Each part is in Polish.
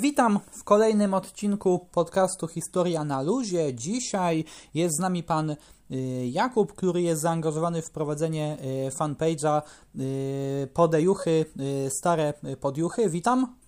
Witam w kolejnym odcinku podcastu Historia na luzie. Dzisiaj jest z nami pan y, Jakub, który jest zaangażowany w prowadzenie y, fanpage'a y, Podejuchy, Stare Podjuchy. Witam.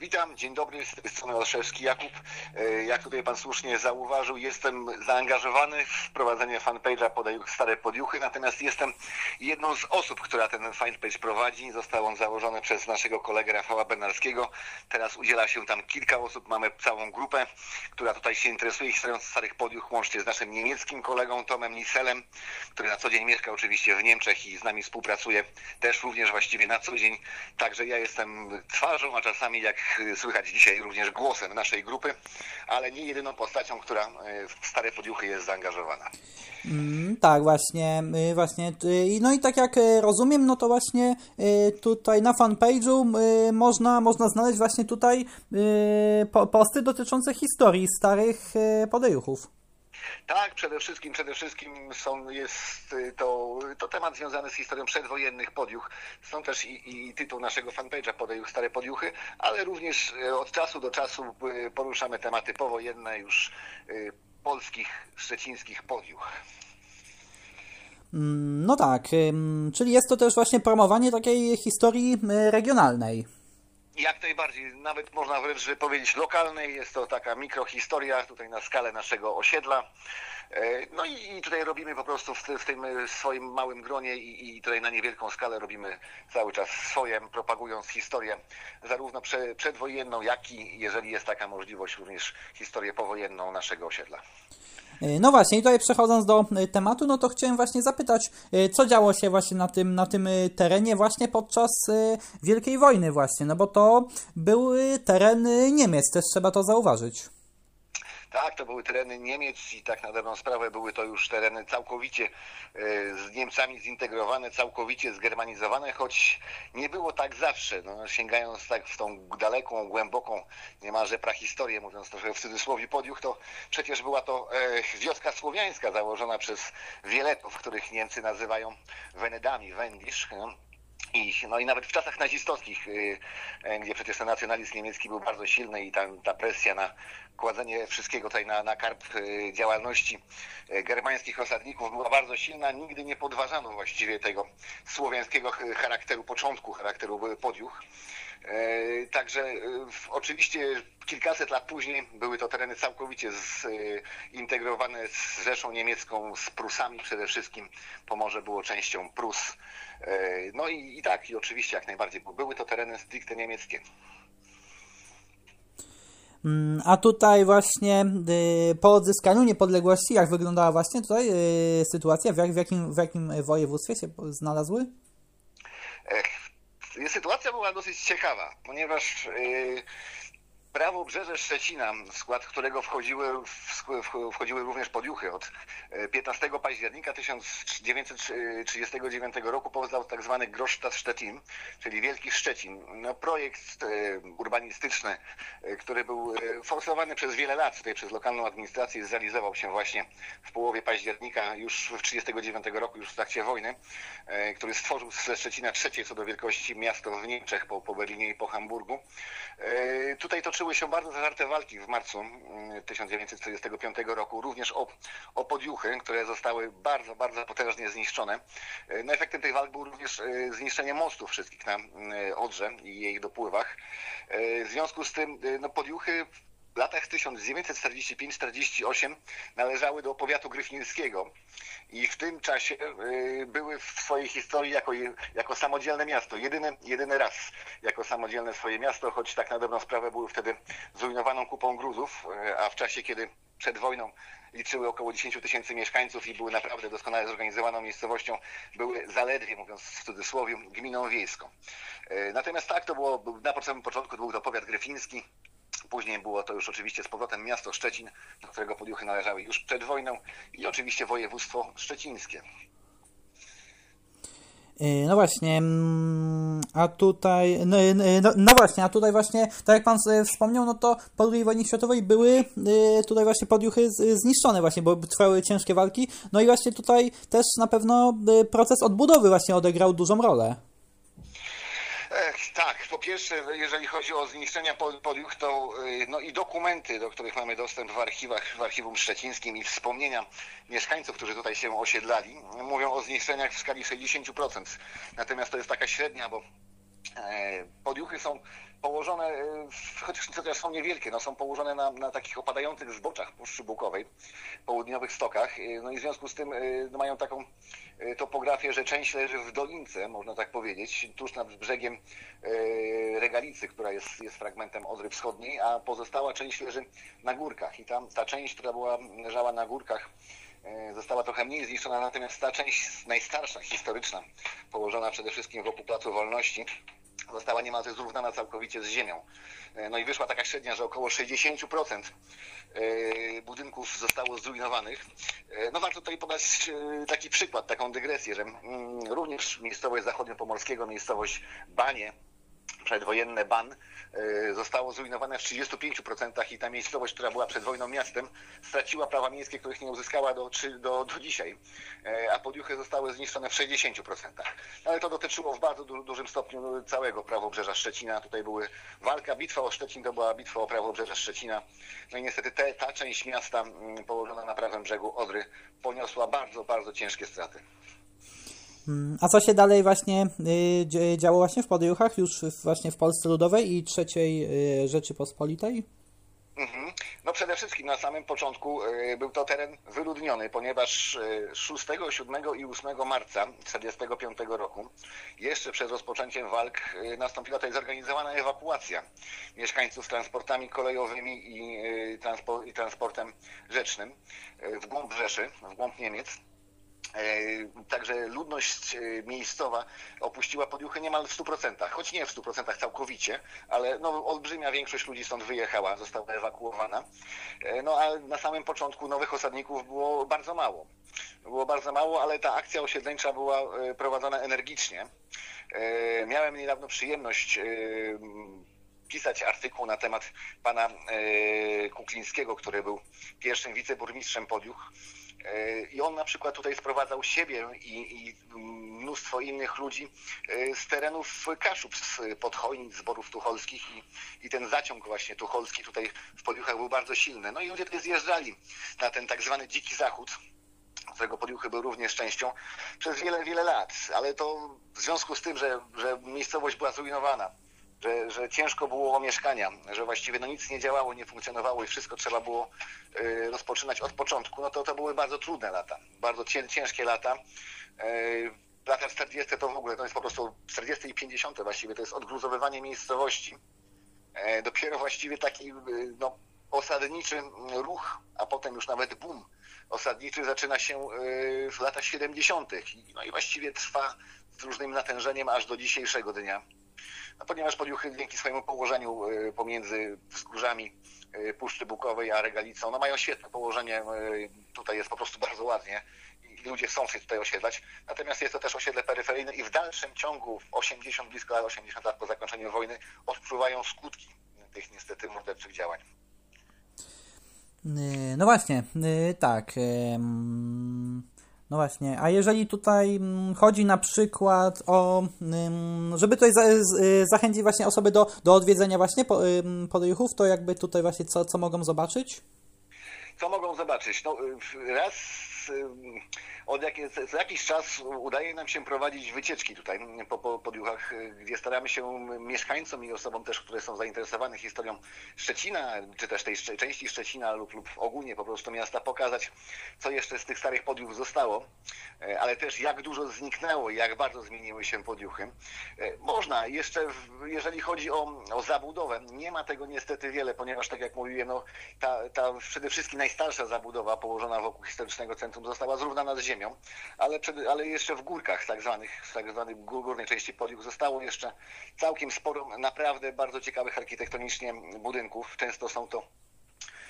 Witam, dzień dobry, z tej strony Olszewski Jakub. E, Jak tutaj Pan słusznie zauważył, jestem zaangażowany w prowadzenie fanpage'a Podejuch Stare Podjuchy, natomiast jestem jedną z osób, która ten fanpage prowadzi. Został on założony przez naszego kolegę Rafała Benarskiego. Teraz udziela się tam kilka osób, mamy całą grupę, która tutaj się interesuje historią Starych Podjuch, łącznie z naszym niemieckim kolegą Tomem Niselem, który na co dzień mieszka oczywiście w Niemczech i z nami współpracuje też również właściwie na co dzień. Także ja jestem twarzą, a czasami jak słychać dzisiaj również głosem naszej grupy, ale nie jedyną postacią, która e, w Stare Podjuchy jest zaangażowana. Mm, tak, właśnie, y, właśnie. y, No i tak jak y, rozumiem, no to właśnie y, tutaj na fanpage'u można, można znaleźć właśnie tutaj po- posty dotyczące historii starych y, podejuchów. Tak, przede wszystkim, przede wszystkim są, jest y, to, to temat związany z historią przedwojennych podjuch. Są też i, i tytuł naszego fanpage'a Podejuch Stare Podjuchy, ale również y, od czasu do czasu y, poruszamy tematy powojenne już polskich, szczecińskich podjuch. Mm, No tak, czyli jest to też właśnie promowanie takiej historii regionalnej. Jak najbardziej, nawet można wręcz powiedzieć lokalnej, jest to taka mikrohistoria tutaj na skalę naszego osiedla. E, No i tutaj robimy po prostu w, ty- w tym swoim małym gronie i, tutaj na niewielką skalę robimy cały czas swoje, propagując historię zarówno prze, przedwojenną, jak i, jeżeli jest taka możliwość, również historię powojenną naszego osiedla. Y, No właśnie, i tutaj przechodząc do y, tematu, no to chciałem właśnie zapytać, y, co działo się właśnie na tym, na tym terenie właśnie podczas Wielkiej Wojny właśnie, no bo to był y, teren y, Niemiec, też trzeba to zauważyć. Tak, to były tereny Niemiec i tak na dobrą sprawę były to już tereny całkowicie e, z Niemcami zintegrowane, całkowicie zgermanizowane, choć nie było tak zawsze. No, sięgając tak w tą daleką, głęboką, niemalże prahistorię, mówiąc trochę w cudzysłowie podjuch, to przecież była to e, wioska słowiańska założona przez Wieletów, których Niemcy nazywają Wenedami, Wendisz. No. I, no i nawet w czasach nazistowskich, y, y, gdzie przecież ten nacjonalizm niemiecki był bardzo silny i ta, ta presja na kładzenie wszystkiego tutaj na, na karp y, działalności y, germańskich osadników była bardzo silna, nigdy nie podważano właściwie tego słowiańskiego ch- charakteru początku, charakteru y, podjuch. E, Także e, oczywiście kilkaset lat później były to tereny całkowicie zintegrowane z Rzeszą Niemiecką, z Prusami przede wszystkim. Pomorze było częścią Prus. E, No i, i tak, i oczywiście jak najbardziej, bo były to tereny stricte niemieckie. Mm, A tutaj właśnie y, po odzyskaniu niepodległości, jak wyglądała właśnie tutaj y, sytuacja, w, jak, w, jakim, w jakim województwie się znalazły? Ech, Sytuacja była dosyć ciekawa, ponieważ yy, prawo Brzeże Szczecina, w skład którego wchodziły, wchodziły również podjuchy od e, 15 października 1939 roku powstał tak zwany Großstadt Stettin, czyli Wielki Szczecin. No, projekt e, urbanistyczny, e, który był e, forsowany przez wiele lat tutaj przez lokalną administrację, zrealizował się właśnie w połowie października już w 1939 roku, już w trakcie wojny, e, który stworzył ze Szczecina trzecie co do wielkości miasto w Niemczech po, po Berlinie i po Hamburgu. E, Tutaj toczyły się bardzo zażarte walki w marcu mm, 1945 roku, również o, o podjuchy, które zostały bardzo, bardzo potężnie zniszczone. E, No efektem tej walk był również e, zniszczenie mostów wszystkich na mm, Odrze i jej dopływach. E, W związku z tym e, no, podjuchy w latach 1945-48 należały do powiatu gryfnińskiego i w tym czasie y, były w swojej historii jako, jako samodzielne miasto. Jedyny, jedyny raz jako samodzielne swoje miasto, choć tak na dobrą sprawę były wtedy zrujnowaną kupą gruzów, y, a w czasie, kiedy przed wojną liczyły około 10 tysięcy mieszkańców i były naprawdę doskonale zorganizowaną miejscowością, były zaledwie, mówiąc w cudzysłowie, gminą wiejską. Y, Natomiast tak, to było na początku, był to powiat gryfiński, Później było to już oczywiście z powrotem miasto Szczecin, do którego podjuchy należały już przed wojną i oczywiście województwo szczecińskie. Y, No właśnie, mm, a tutaj, no, y, no, no właśnie, a tutaj właśnie, tak jak pan y, wspomniał, no to po II wojnie światowej były y, tutaj właśnie podjuchy zniszczone właśnie, bo trwały ciężkie walki, no i właśnie tutaj też na pewno y, proces odbudowy właśnie odegrał dużą rolę. Tak, po pierwsze, jeżeli chodzi o zniszczenia podiuch, to no i dokumenty, do których mamy dostęp w archiwach, w archiwum szczecińskim i wspomnienia mieszkańców, którzy tutaj się osiedlali, mówią o zniszczeniach w skali 60%. Natomiast to jest taka średnia, bo e, podiuchy są położone, e, chociaż też są niewielkie, no są położone na, na takich opadających zboczach Puszczy Bukowej, południowych stokach. E, no i w związku z tym no mają taką topografię, że część leży w dolince, można tak powiedzieć, tuż nad brzegiem Regalicy, która jest, jest fragmentem Odry Wschodniej, a pozostała część leży na górkach. I tam ta część, która była leżała na górkach, została trochę mniej zniszczona, natomiast ta część najstarsza, historyczna, położona przede wszystkim wokół Placu Wolności, została niemalże zrównana całkowicie z ziemią. E, no i wyszła taka średnia, że około 60% e, budynków zostało zrujnowanych. E, no warto tutaj podać taki przykład, taką dygresję, że mm, również miejscowość zachodniopomorskiego, miejscowość Banie, przedwojenne Ban e, zostało zrujnowane w 35% i ta miejscowość, która była przed wojną miastem, straciła prawa miejskie, których nie uzyskała do, do, do dzisiaj, e, a podjuchy zostały zniszczone w 60%. Ale to dotyczyło w bardzo du dużym stopniu całego prawobrzeża Szczecina. Tutaj były walka, bitwa o Szczecin to była bitwa o prawobrzeże Szczecina. No i niestety te, ta część miasta mm, położona na prawym brzegu Odry poniosła bardzo, bardzo ciężkie straty. A co się dalej właśnie y, działo właśnie w Podjuchach, już właśnie w Polsce Ludowej i trzeciej y, Rzeczypospolitej? Mhm. No przede wszystkim na samym początku y, był to teren wyludniony, ponieważ 6, 7 i 8 marca 1945 roku, jeszcze przed rozpoczęciem walk, nastąpiła tutaj zorganizowana ewakuacja mieszkańców transportami kolejowymi i, transportem rzecznym w głąb Rzeszy, w głąb Niemiec. E, także ludność e, miejscowa opuściła Podjuchy niemal w 100%, choć nie w 100% całkowicie, ale no, olbrzymia większość ludzi stąd wyjechała, została ewakuowana. E, no a na samym początku nowych osadników było bardzo mało. Było bardzo mało, ale ta akcja osiedleńcza była prowadzona energicznie. Miałem niedawno przyjemność pisać artykuł na temat pana Kuklińskiego, który był pierwszym wiceburmistrzem Podjuch E, I on na przykład tutaj sprowadzał siebie i, i mnóstwo innych ludzi e, z terenów Kaszub, z podchojnic, zborów tucholskich i, i ten zaciąg właśnie tucholski tutaj w Poliuchach był bardzo silny. No i ludzie tutaj zjeżdżali na ten tak zwany dziki zachód, którego Poliuchy był również częścią, przez wiele, wiele lat. Ale to w związku z tym, że, że miejscowość była zrujnowana, że, że ciężko było o mieszkania, że właściwie no nic nie działało, nie funkcjonowało i wszystko trzeba było y, rozpoczynać od początku, no to to były bardzo trudne lata, bardzo ciężkie lata. Y, lata 40 to w ogóle to jest po prostu 40 i 50 właściwie, to jest odgruzowywanie miejscowości. Y, dopiero właściwie taki no, osadniczy ruch, a potem już nawet boom osadniczy zaczyna się w latach 70. No i właściwie trwa z różnym natężeniem aż do dzisiejszego dnia. No, ponieważ Poliuchy dzięki swojemu położeniu y, pomiędzy wzgórzami y, Puszczy Bukowej a Regalicą, no mają świetne położenie, y, tutaj jest po prostu bardzo ładnie i ludzie chcą się tutaj osiedlać. Natomiast jest to też osiedle peryferyjne i w dalszym ciągu, 80, blisko lat 80 lat po zakończeniu wojny, odpływają skutki tych niestety morderczych działań. No właśnie, tak. No właśnie, a jeżeli tutaj mm, chodzi na przykład o, mm, żeby tutaj y, zachęcić właśnie osoby do, do odwiedzenia właśnie podjuchów, to jakby tutaj właśnie co, co mogą zobaczyć? Co mogą zobaczyć? No, y, raz od jak, co jakiś czas udaje nam się prowadzić wycieczki tutaj po, po podjuchach, gdzie staramy się mieszkańcom i osobom też, które są zainteresowane historią Szczecina, czy też tej części Szczecina lub, lub ogólnie po prostu miasta pokazać, co jeszcze z tych starych podjuch zostało, e, ale też jak dużo zniknęło jak bardzo zmieniły się podjuchy. E, można jeszcze, jeżeli chodzi o, o zabudowę, nie ma tego niestety wiele, ponieważ tak jak mówiłem, no, ta, ta przede wszystkim najstarsza zabudowa położona wokół historycznego centrum została zrównana z ziemią ale, przed, ale jeszcze w górkach tak zwanych, tak zwanej górnej części Poliuk zostało jeszcze całkiem sporo naprawdę bardzo ciekawych architektonicznie budynków. Często są to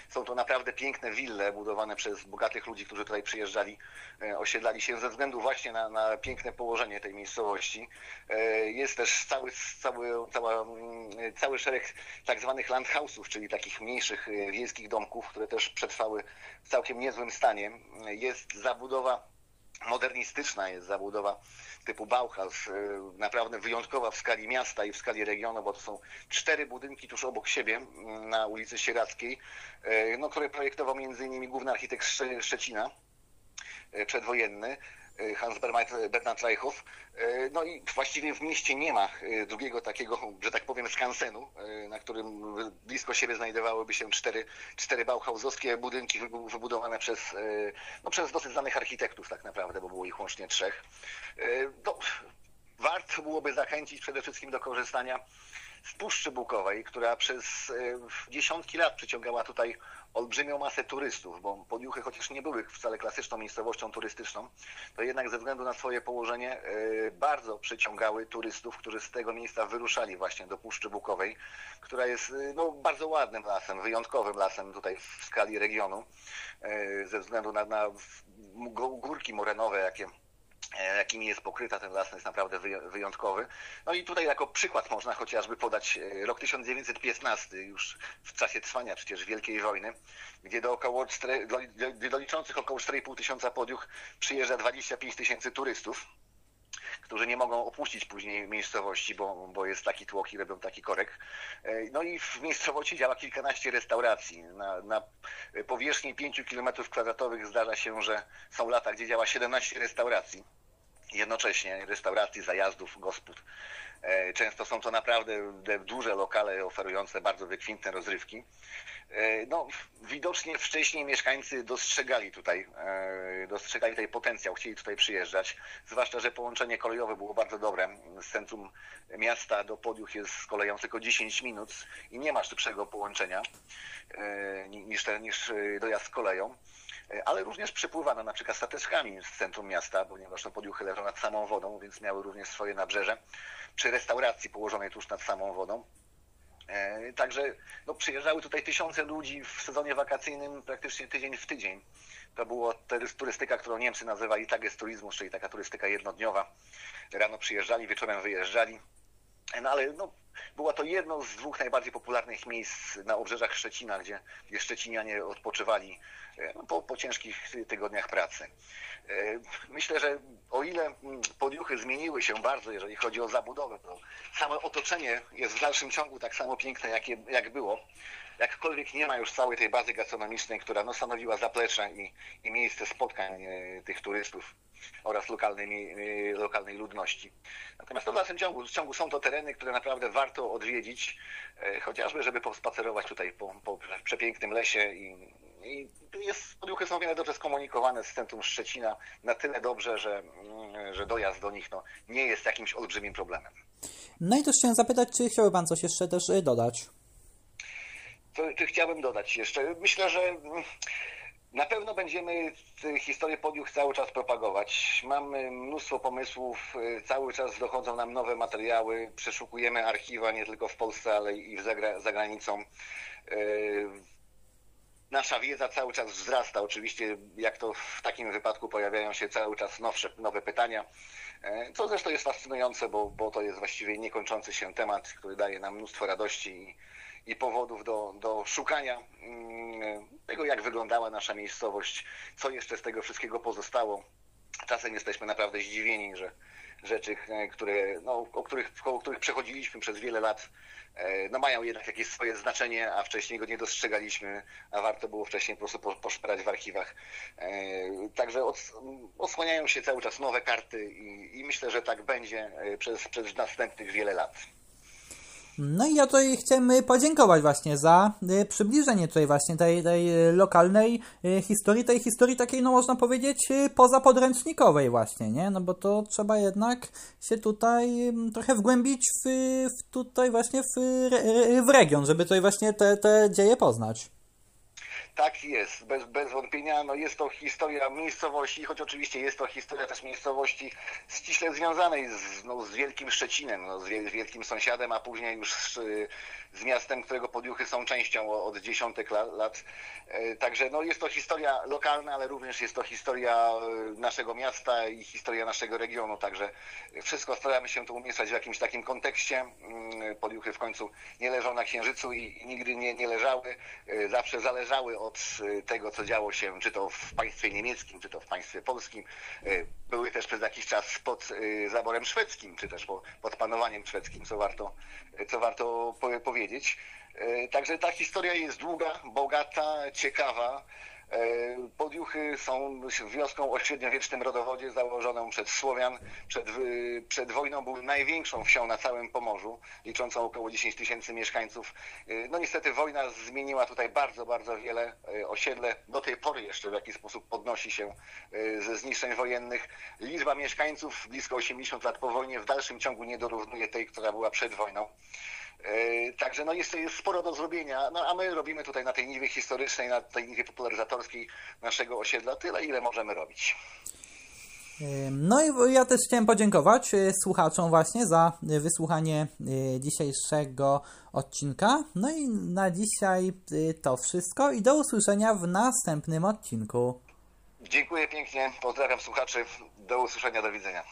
są to naprawdę piękne wille budowane przez bogatych ludzi, którzy tutaj przyjeżdżali, e, osiedlali się ze względu właśnie na, na piękne położenie tej miejscowości. E, jest też cały, cały, cała, mm, cały szereg tak zwanych landhouse'ów, czyli takich mniejszych e, wiejskich domków, które też przetrwały w całkiem niezłym stanie. Jest zabudowa modernistyczna jest zabudowa typu Bauhaus, naprawdę wyjątkowa w skali miasta i w skali regionu, bo to są cztery budynki tuż obok siebie na ulicy Sierackiej, no, które projektował innymi główny architekt Szczecina przedwojenny. Hans Bernhard Reichhoff. E, no i właściwie w mieście nie ma e, drugiego takiego, że tak powiem, skansenu, e, na którym blisko siebie znajdowałyby się cztery, cztery bauhausowskie budynki wybudowane przez, no, przez dosyć znanych architektów tak naprawdę, bo było ich łącznie trzech. No, warto byłoby zachęcić przede wszystkim do korzystania z Puszczy Bukowej, która przez dziesiątki lat przyciągała tutaj olbrzymią masę turystów, bo Podjuchy, chociaż nie były wcale klasyczną miejscowością turystyczną, to jednak ze względu na swoje położenie e, bardzo przyciągały turystów, którzy z tego miejsca wyruszali właśnie do Puszczy Bukowej, która jest e, no, bardzo ładnym lasem, wyjątkowym lasem tutaj w skali regionu, e, ze względu na, na górki morenowe, jakie E, jakimi jest pokryta ten las, jest naprawdę wyjątkowy. No i tutaj jako przykład można chociażby podać e, rok 1915, już w czasie trwania przecież Wielkiej Wojny, gdzie do, około 4, do, do liczących około 4,5 tysiąca podiuch przyjeżdża 25 tysięcy turystów którzy nie mogą opuścić później miejscowości, bo, bo jest taki tłok i robią taki korek. E, no i w miejscowości działa kilkanaście restauracji. Na, na powierzchni 5 km kwadratowych zdarza się, że są lata, gdzie działa 17 restauracji jednocześnie restauracji, zajazdów, gospod. E, często są to naprawdę duże lokale oferujące bardzo wykwintne rozrywki. E, no, widocznie wcześniej mieszkańcy dostrzegali tutaj, e, dostrzegali tutaj potencjał, chcieli tutaj przyjeżdżać, zwłaszcza, że połączenie kolejowe było bardzo dobre. Z centrum miasta do Podiuch jest z koleją tylko 10 minut i nie ma szybszego połączenia niż, niż dojazd koleją ale również przepływano na przykład stateczkami z centrum miasta, ponieważ no, podjuchy leżą nad samą wodą, więc miały również swoje nabrzeże, przy restauracji położonej tuż nad samą wodą. E, także no, przyjeżdżały tutaj tysiące ludzi w sezonie wakacyjnym praktycznie tydzień w tydzień. To była turystyka, którą Niemcy nazywali turyzmu, czyli taka turystyka jednodniowa. Rano przyjeżdżali, wieczorem wyjeżdżali. No ale no, była to jedno z dwóch najbardziej popularnych miejsc na obrzeżach Szczecina, gdzie, gdzie Szczecinianie odpoczywali e, no, po, po ciężkich tygodniach pracy. E, myślę, że o ile mm, podjuchy zmieniły się bardzo, jeżeli chodzi o zabudowę, to samo otoczenie jest w dalszym ciągu tak samo piękne, jak, je, jak było. Jakkolwiek nie ma już całej tej bazy gastronomicznej, która no, stanowiła zaplecze i, i miejsce spotkań e, tych turystów oraz lokalnej, lokalnej ludności. Natomiast w dalszym ciągu, w ciągu są to tereny, które naprawdę warto odwiedzić, e, chociażby, żeby pospacerować tutaj po, po przepięknym lesie i, i jest, podjuchy są wiele dobrze skomunikowane z centrum Szczecina na tyle dobrze, że, mm, że dojazd do nich no, nie jest jakimś olbrzymim problemem. No i też chciałem zapytać, czy chciałby Pan coś jeszcze też e, dodać? Chciałbym dodać jeszcze. Myślę, że na pewno będziemy historię podiuch cały czas propagować. Mamy mnóstwo pomysłów, y, cały czas dochodzą nam nowe materiały, przeszukujemy archiwa nie tylko w Polsce, ale i za, za granicą. Y, nasza wiedza cały czas wzrasta. Oczywiście, jak to w takim wypadku pojawiają się cały czas nowsze, nowe pytania, y, co zresztą jest fascynujące, bo, bo to jest właściwie niekończący się temat, który daje nam mnóstwo radości i, i powodów do, do szukania mm, tego, jak wyglądała nasza miejscowość, co jeszcze z tego wszystkiego pozostało. Czasem jesteśmy naprawdę zdziwieni, że rzeczy, e, które, no, o, których, o których przechodziliśmy przez wiele lat, e, no, mają jednak jakieś swoje znaczenie, a wcześniej go nie dostrzegaliśmy, a warto było wcześniej po prostu poszperać w archiwach. E, także od, odsłaniają się cały czas nowe karty i, i myślę, że tak będzie przez, przez następnych wiele lat. No i ja tutaj chcemy podziękować właśnie za y, przybliżenie tutaj właśnie tej, tej lokalnej y, historii, tej historii takiej, no można powiedzieć, y, pozapodręcznikowej właśnie, nie? No bo to trzeba jednak się tutaj trochę wgłębić w, w tutaj właśnie w, w region, żeby tutaj właśnie te, te dzieje poznać. Tak jest, bez, bez wątpienia. No jest to historia miejscowości, choć oczywiście jest to historia też miejscowości ściśle związanej z, no, z Wielkim Szczecinem, no, z, wielkim sąsiadem, a później już z, z miastem, którego podjuchy są częścią od dziesiątek lat. E, także no, jest to historia lokalna, ale również jest to historia e, naszego miasta i historia naszego regionu. Także wszystko staramy się tu umieszczać w jakimś takim kontekście. Mm, podjuchy w końcu nie leżą na księżycu i, nigdy nie, nie leżały. E, zawsze zależały od tego, co działo się, czy to w państwie niemieckim, czy to w państwie polskim. Y, Były też przez jakiś czas pod y, zaborem szwedzkim, czy też po- pod panowaniem szwedzkim, co warto, co warto po- powiedzieć. Także ta historia jest długa, bogata, ciekawa. E, Podjuchy są wioską o średniowiecznym rodowodzie założoną przez Słowian. Przed, przed wojną były największą wsią na całym Pomorzu, liczącą około 10 tysięcy mieszkańców. Y, No niestety wojna zmieniła tutaj bardzo, bardzo wiele. Y, Osiedle do tej pory jeszcze w jakiś sposób podnosi się ze zniszczeń wojennych. Liczba mieszkańców blisko 80 lat po wojnie w dalszym ciągu nie dorównuje tej, która była przed wojną. E, Także no jest, jest sporo do zrobienia, no a my robimy tutaj na tej niwie historycznej, na tej niwie popularyzatorskiej naszego osiedla tyle, ile możemy robić. No i ja też chciałem podziękować e, słuchaczom właśnie za wysłuchanie e, dzisiejszego odcinka. No i na dzisiaj e, to wszystko i do usłyszenia w następnym odcinku. Dziękuję pięknie, pozdrawiam słuchaczy, do usłyszenia, do widzenia.